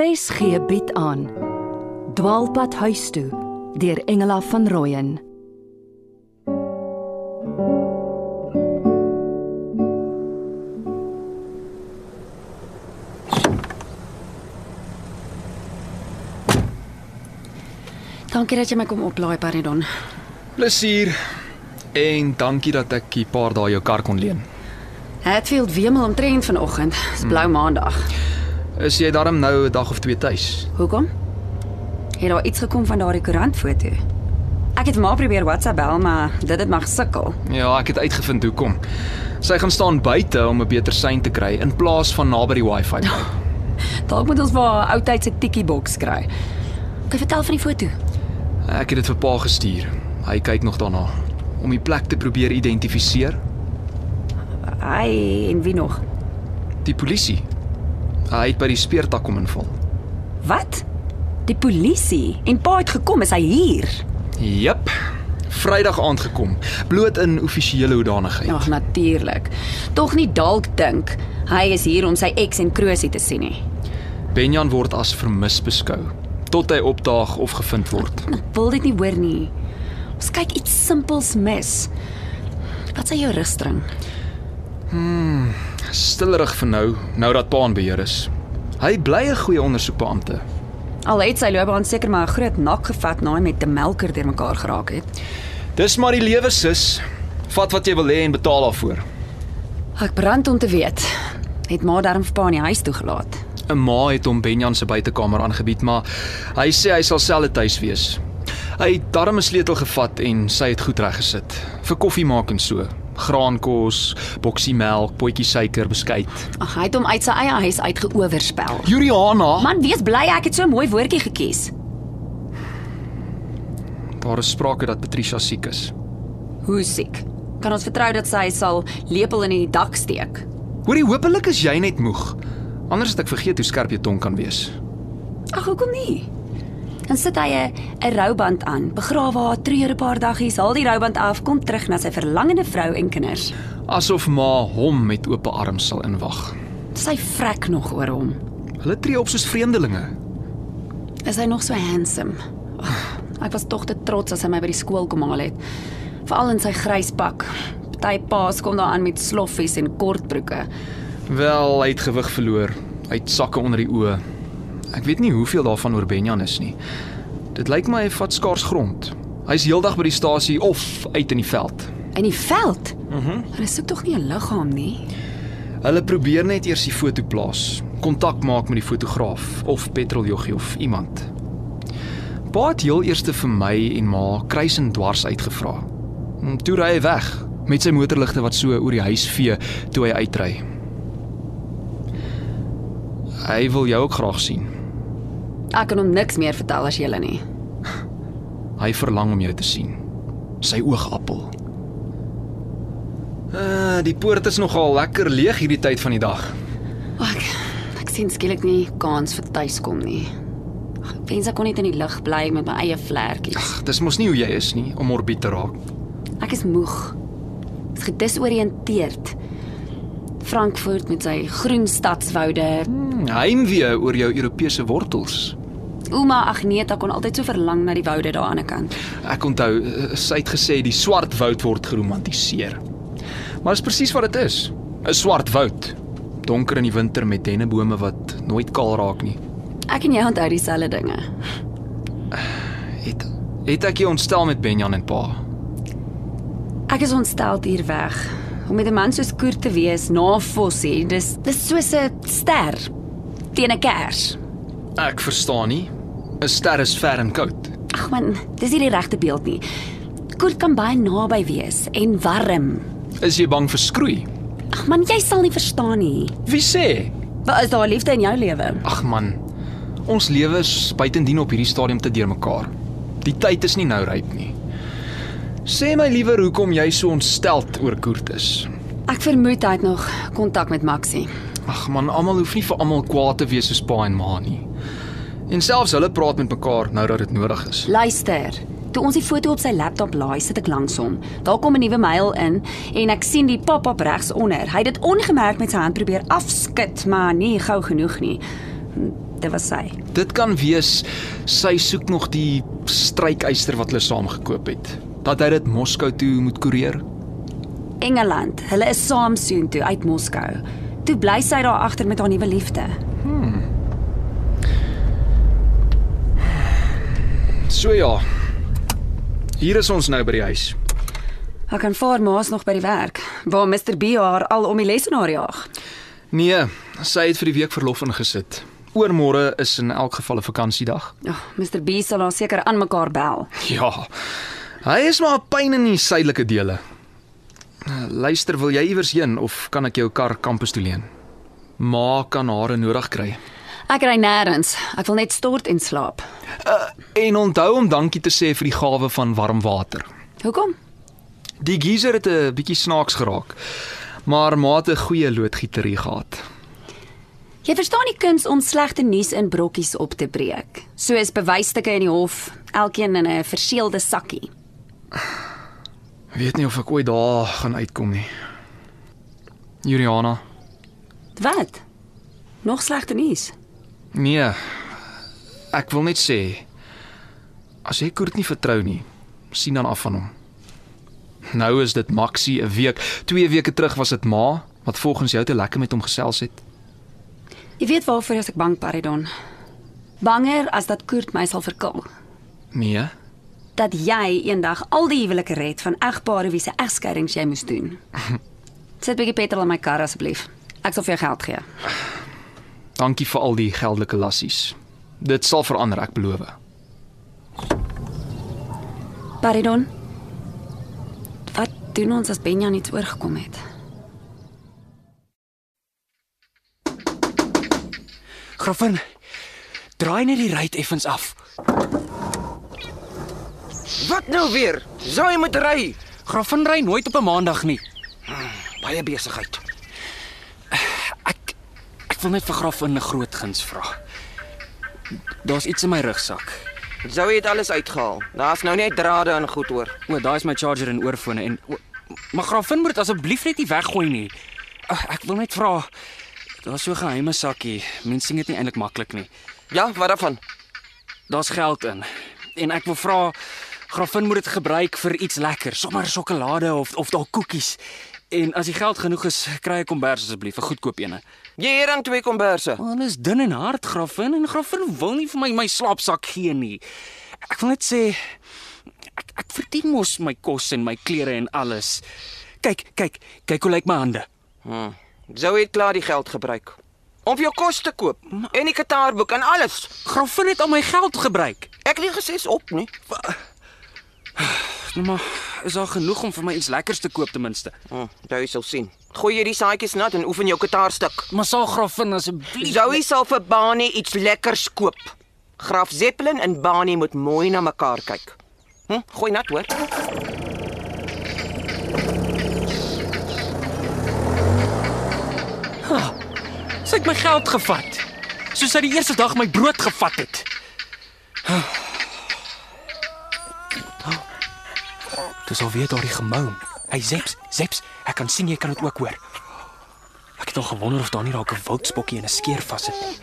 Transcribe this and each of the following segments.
RSG bied aan Dwaalpad huis toe deur Engela van Rooyen Dankie dat jy my kom oplaai, Paridon. Plesier. En dankie dat ek 'n paar dae jou kar kon leen. Hatfield wemel omtrent vanoggend. Dis blou maandag. Is jy darm nou 'n dag of twee tuis? Hoekom? Het daar iets gekom van daardie koerantfoto? Ek het maar probeer WhatsApp bel, maar dit het maar gesukkel. Ja, ek het uitgevind hoekom. Sy gaan staan buite om 'n beter sein te kry in plaas van naby die Wi-Fi. by. Dalk moet ons maar 'n ou tyd se tikkie boks kry. Kan vertel van die foto? Ek het dit vir pa gestuur. Hy kyk nog daarna om die plek te probeer identifiseer. Ai, en wie nog? Die polisie. Hy het by die speurtak kom inval. Wat? Die polisie. En pa het gekom, is hy hier? Jep. Vrydag aand gekom, bloot in offisiële hoedanigheid. Ag, natuurlik. Tog nie dalk dink hy is hier om sy ex en Krosie te sien nie. Benjan word as vermis beskou tot hy opdaag of gevind word. Ek wil dit nie hoor nie. Ons kyk iets simpels mis. Wat sê jou rigstring? Stillerig vir nou, nou dat pa in beheer is. Hy bly 'n goeie ondersoekbeampte. Al het sy loopbaan seker maar 'n groot nak gevat na hy met 'n melker deurmekaar geraak het. Dis maar die lewe sis. Vat wat jy wil hê en betaal daarvoor. Ek brand om te weet. Het maar darm vir pa in die huis toegelaat. 'n Ma het hom Benjan se buitekamer aangebied, maar hy sê hy sal self tuis wees. Hy het darm 'n sleutel gevat en sy het goed reggesit. Vir koffie maak en so. Graankos, boksie melk, potjie suiker, beskuit. Ag, hy het hom uit sy eie huis uitgeoorspel. Juliana, Man, wees bly ek het so 'n mooi woordjie gekies. daar is sprake dat Patricia siek is. Hoe siek? Kan ons vertrou dat sy sal lepel in die dak steek? Hoorie, hopelik is jy net moeg. Anders het ek vergeet hoe skerp jou tong kan wees. Ag, hoekom nie? Dan sit hy 'n 'n rouband aan, begrawe haar, treur 'n paar daggies, haal die rouband af, kom terug na sy verlangende vrou en kinders. Asof ma hom met oop arms sal inwag. Sy vrek nog oor hom. Hulle tree op soos vreemdelinge. Is hy nog so handsome? Ag, Ek was tog te trots as hy my by die skool kom haal het. Veral in sy grys pak. Party paas kom daar aan met sloffies en kortbroeke. Wel, hy het gewig verloor. Hy het sakke onder die oë. Ek weet nie hoeveel daarvan oor Benjan is nie. Dit lyk my hy vat skaars grond. Hy's heeldag by die stasie of uit in die veld. In die veld. Mhm. Mm Hulle soek tog nie 'n liggaam nie. Hulle probeer net eers die foto plaas, kontak maak met die fotograaf of petroljoggie of iemand. Pa het heel eers vir my en ma kruis en dwars uitgevra. Hm, Toe ry hy weg met sy motorligte wat so oor die huis vee toe hy uitry. Hy wil jou ook graag sien. Ek kan hom niks meer vertel as julle nie. Hy verlang om jou te sien. Sy oogappel. Uh, die poort is nogal lekker leeg hierdie tyd van die dag. O, Ek ek sien skielik nie kans vir tuiskom nie. Ag, Ek wens ek kon net in die lug bly met my eie vlekkies. Dis mos nie hoe jy is nie om morbied te raak. Ek is moeg. Ek is gedisoriënteerd. Frankfurt met sy groen stadswoude. Hmm, Heimwee oor jou Europese wortels. Ouma Agneta kon altyd so verlang na die woude daar aan die kant. Ek onthou eh, sy het gesê die swart woud word geromantiseer. Maar dis presies wat dit is. 'n Swart woud. Donker in die winter met dennebome wat nooit kaal raak nie. Ek en jy onthou dieselfde dinge. Het het ek jou ontstel met Benjan en pa. Ek is ontstel hier weg. Om met 'n man soos Koert te wees na Fossie, dis dis soos 'n ster teen 'n kers. Ek verstaan nie. 'n Ster is ver en koud. Ag man, dis nie die regte beeld nie. Koert kan baie naby wees en warm. Is jy bang vir skroei? Ag man, jy sal nie verstaan nie. Wie sê? Wat is daar liefde in jou lewe? Ag man. Ons lewe is buitendien op hierdie stadium te deurmekaar. Die tyd is nie nou ryp nie. Sê my liewer hoekom jy so ontsteld oor Koert is. Ek vermoed hy het nog kontak met Maxie. Ag man, almal hoef nie vir almal kwaad te wees soos pa en ma nie. En selfs hulle praat met mekaar nou dat dit nodig is. Luister. Toe ons die foto op sy laptop laai, sit ek langs hom. Daar kom 'n nuwe mail in en ek sien die pop-up regs onder. Hy het dit ongemerk met sy hand probeer afskud, maar nie gou genoeg nie. Dit was sy. Dit kan wees sy soek nog die strykyster wat hulle saam gekoop het. Dat hy dit Moskou toe moet koerier. Engeland. Hulle is saam soontoe uit Moskou. Toe bly sy daar agter met haar nuwe liefde. So ja. Hier is ons nou by die huis. Ek kan vaar maas nog by die werk, waar Mr B haar al om die lesenaar jaag. Nee, sy het vir die week verlof ingesit. Oormôre is in elk geval 'n vakansiedag. Ag, oh, Mr B sal haar seker aan mekaar bel. Ja. Hy is maar 'n pyn in die suidelike dele. Luister, wil jy iewers heen of kan ek jou kar kampus toe leen? Ma kan hare nodig kry. Ek ry nêrens. Ek wil net stort en slaap. En onthou om dankie te sê vir die gawe van warm water. Hoekom? Die geyser het 'n bietjie snaaks geraak. Maar ma het 'n goeie loodgieterie gehad. Jy verstaan die kuns om slegte nuus in brokkies op te breek. Soos bewysstukke in die hof, elkeen in 'n verseelde sakkie. Weet nie of ek ooit daar gaan uitkom nie. Juliana, Wat? Nog slegte nuus? Nee. Ek wil net sê as jy Koert nie vertrou nie, sien dan af van hom. Nou is dit maksie 'n week. 2 weke terug was dit ma wat volgens jou te lekker met hom gesels het. Jy weet waarvoor as ek bang Paridon. Banger as dat Koert my sal verkil. Nee. Dat jy eendag al die huwelike red van egpare wie se egskeidings jy moes doen. Sit 'n bietjie petrol in my kar asseblief. Ek sal vir jou geld gee. Dankie vir al die geldelike lassies. Dit sal verander, ek beloof. Paridon. Wat doen ons as Benjan iets oorgekom het? Graffin, draai net die ruit effens af. Wat nou weer? Zou jy moet ry? Graffin ry nooit op 'n maandag nie. Baie besigheid. Ek wil net vir Graffin 'n groot guns vra. Daar's iets in my rugsak. Jy dit alles uitgehaal? Daar's nou net drade en goed hoor. O, daai is my charger en oorfone en o, maar Graffin moet asseblief net nie weggooi nie. Ek wil net vra. Daar's so 'n geheime sakkie. Mense sien dit nie eintlik maklik nie. Ja, wat daarvan? Daar's geld in. En ek wil vra Graffin moet dit gebruik vir iets lekker, sommer sjokolade of of dalk koekies. En as die geld genoeg is, kry ek kombers asseblief, 'n goedkoop ene. Jy hier aan twee komberse. Man is dun en hard Graffin en Graffin wil nie vir my my slaapsak gee nie. Ek wil net sê ek ek verdien mos my kos en my klere en alles. Kyk, kyk, kyk hoe lyk my hande. Hm. Zou jy klaar die geld gebruik om vir jou kos te koop en die kitaarboek en alles. Graffin het al my geld gebruik. Ek het nie gesê is op nie. Nou maar is daar genoeg om vir my iets lekkers te koop ten minste. Hm, jy sal sien. Gooi jy die saaitjies nat en oefen jou kitaarstuk. Maar sal Graffin asseblief Zoe sal vir Bani iets lekkers koop. Graaf Zeppelin en Bani moet mooi na mekaar kyk. Hm, gooi nat hoor. Sy het my geld gevat. Soos sy die eerste dag my brood gevat het. Dis alweer daardie gemoun. Hey Zeps, Zeps, ek kan sien jy kan dit ook hoor. Ek het al gewonder of daar nie dalk 'n wildspokkie in 'n skeer vassit nie.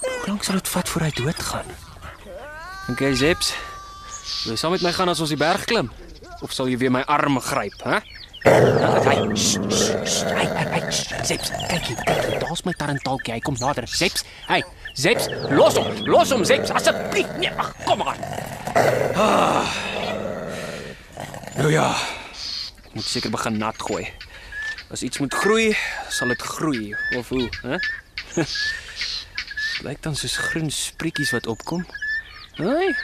Hoe lank sal dit vat voor hy doodgaan? Okay, Zeps. Wil jy saam met my gaan as ons die berg klim? Of sal jy weer my arm gryp, hè? Hey, shh, shh, shh, hey, hey, hey, Zeps, kyk hier, kyk hier, daar's my tarantalkie, hy kom nader. Zeps, hey, Zeps, los hom, los hom, Zeps, asseblief. Nee, ag, kom maar. Ah. Nou ja, ek moet seker begin nat gooi. As iets moet groei, sal dit groei, of hoe, hè? Lyk dan soos groen sprietjies wat opkom. Hey,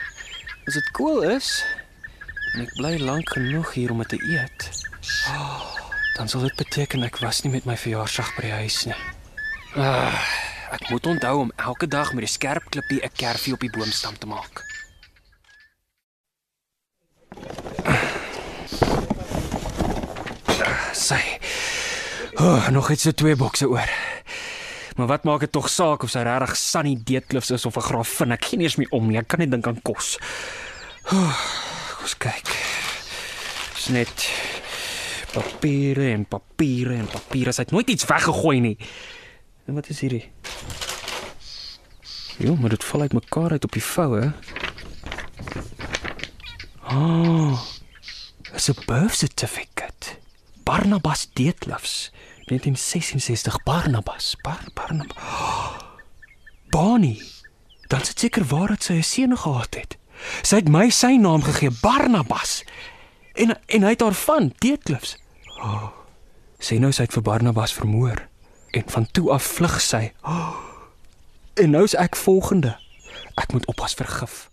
as dit koel is en ek bly lank genoeg hier om dit te eet, dan sal dit beteken ek was nie met my verjaarsdag by die huis nie. Ah, ek moet onthou om elke dag met 'n skerp klippie 'n kerfie op die boomstam te maak. Sy. Oh, nog iets so twee bokse oor. Maar wat maak dit tog saak of sy regtig Sunny Deetklifs is of 'n grafin? Ek gee nie eens meer om nie. Ek kan net dink aan kos. Oh, kom kyk. Dis net papiere en papiere en papiere. Sy het nooit iets weggegooi nie. En wat is hierdie? Jo, maar dit val uit mekaar uit op die voue. Oh. Dis 'n birth certificate. Barnabas Deetlefs, 1966 Barnabas, Bar Barnabas. Bonnie. Dan is dit seker waar dat sy 'n seun gehad het. Sy het my sy naam gegee, Barnabas. En en hy het haar van Deetlefs. Oh. Sy nou sy het vir Barnabas vermoor en van toe af vlug sy. Oh. En nou's ek volgende. Ek moet oppas vir gif.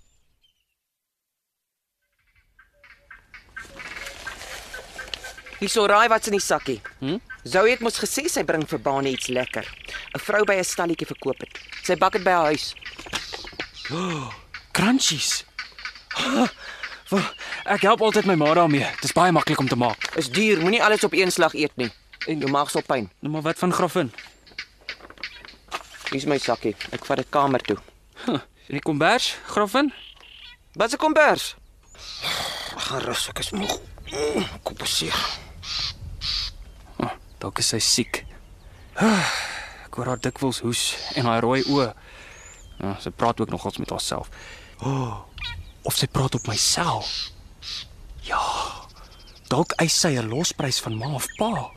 Hierso raai wat's in die sakkie. Hm? Zoe het mos gesê sy bring vir Baan iets lekker. 'n Vrou by 'n stalletjie verkoop dit. Sy bak dit by haar huis. Crunchies. Ek help altyd my ma daarmee. Dit is baie maklik om te maak. Is duur, moenie alles op een slag eet nie. En jou maag sal pyn. Nou maar wat van graffin? Hier's my sakkie. Ek vat dit kamer toe. Huh, in die kombers, graffin? Wat se kombers? Gaan rus, ek is moeg. Kom passeer. Dalk is sy siek. Ah, Ek hoor haar dikwels hoes en haar rooi oë. Ja, sy praat ook nogals met haarself. Oh, of sy praat op myself. Ja. Dalk eis sy 'n losprys van ma of pa.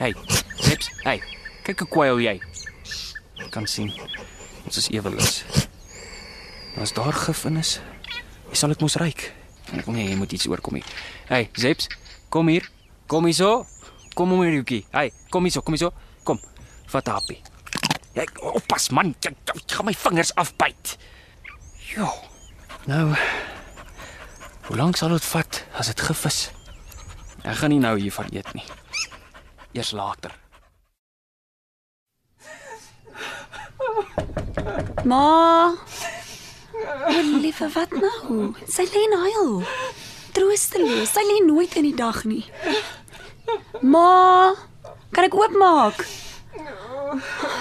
Hey, Sips, hey. Kyk hoe kwaai jy. Ek kan sien. Ons is ewelus. As daar gif in is, jy sal dit mos ruik. Ek nee, jy moet iets oorkom hier. Hey, Sips, kom hier. Kom hier so. Kom om hier, Jukie. Hey, kom hier kom hier. Kom. Vat 'n happie. Jy oppas man, jy, jy gaan my vingers afbyt. Jo. Nou. Hoe lank sal dit vat as dit gif is? Ek gaan nie nou hiervan eet nie. Eers later. Ma. O, liewe, wat nou? Sy lê en huil. Troosteloos. Sy lê nooit in die dag nie. Ma, kan ek oopmaak?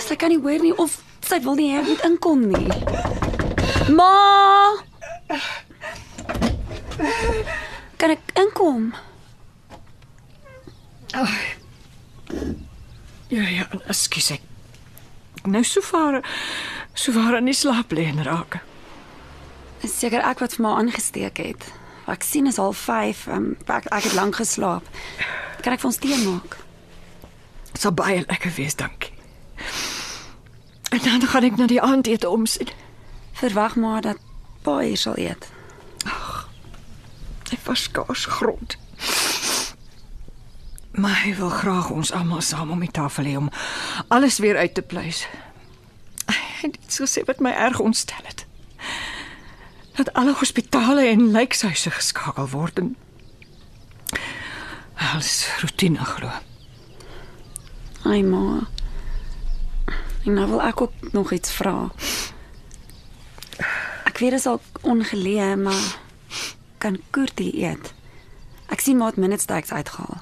Sy kan nie hoor nie of sy wil nie hê ek moet inkom nie. Ma! Kan ek inkom? Ja ja, ekskuus ek. Nou so ver so ver in die slaap lê en raak. Is seker ek wat vir my aangesteek het. Ek sien is al 5. Um, ek, ek het lank geslaap. Kan ek vir ons tee maak? Dit sal baie lekker wees, dankie. En dan gaan ek na die aandete omsien. Verwag maar dat pa hier sal eet. Hy was skaars grond. Maar hy wil graag ons almal saam om die tafel hê om alles weer uit te pleis. En dit sou sê wat my erg ontstel het. Dat alle hospitale en lijkhuise geskakel word en alles rotine glo. Ai ma. En nou wil ek ook nog iets vra. Ek weet dit is al ongeleë, maar kan Koortie eet? Ek sien maar minute steaks uitgehaal.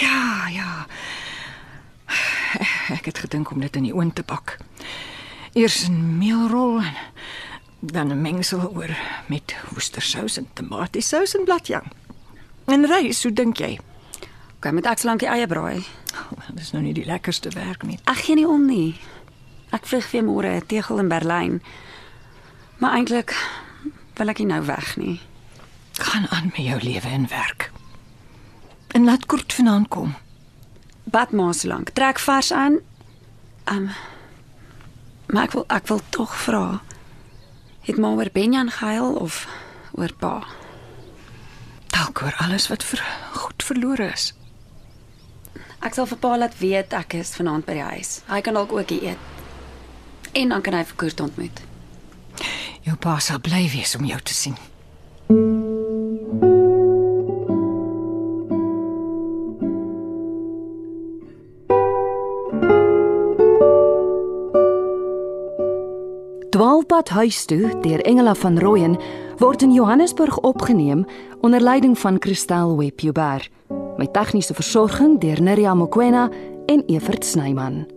Ja, ja. Ek het gedink om dit in die oond te bak. Eers 'n meelrol en dan 'n mengsel oor met woestersous en tomatiesous en bladjang. En rys, hoe dink jy? Okay, met ek slankie eie braai. Oh, dis nou nie die lekkerste werk nie. Ek gee nie om nie. Ek vlieg weer môre 'n tegel in Berlyn. Maar eintlik wil ek nie nou weg nie. Gaan aan met jou lewe en werk. En laat kort vanaand kom. Bad maar so lank. Trek vars aan. Um Maar ek wil ek wil tog vra. Het maar oor Benjan gehuil of oor pa? Dalk oor alles wat vir goed verlore is. Ek sal vir pa laat weet ek is vanaand by die huis. Hy kan dalk ook hier eet. En dan kan hy vir Koert ontmoet. Jou pa sal bly wees om jou te sien. Dwaalpad huis toe deur Engela van Rooyen word in Johannesburg opgeneem onder leiding van Christel Webjuber met tegniese versorging deur Neriya Mkwena en Evert Snyman.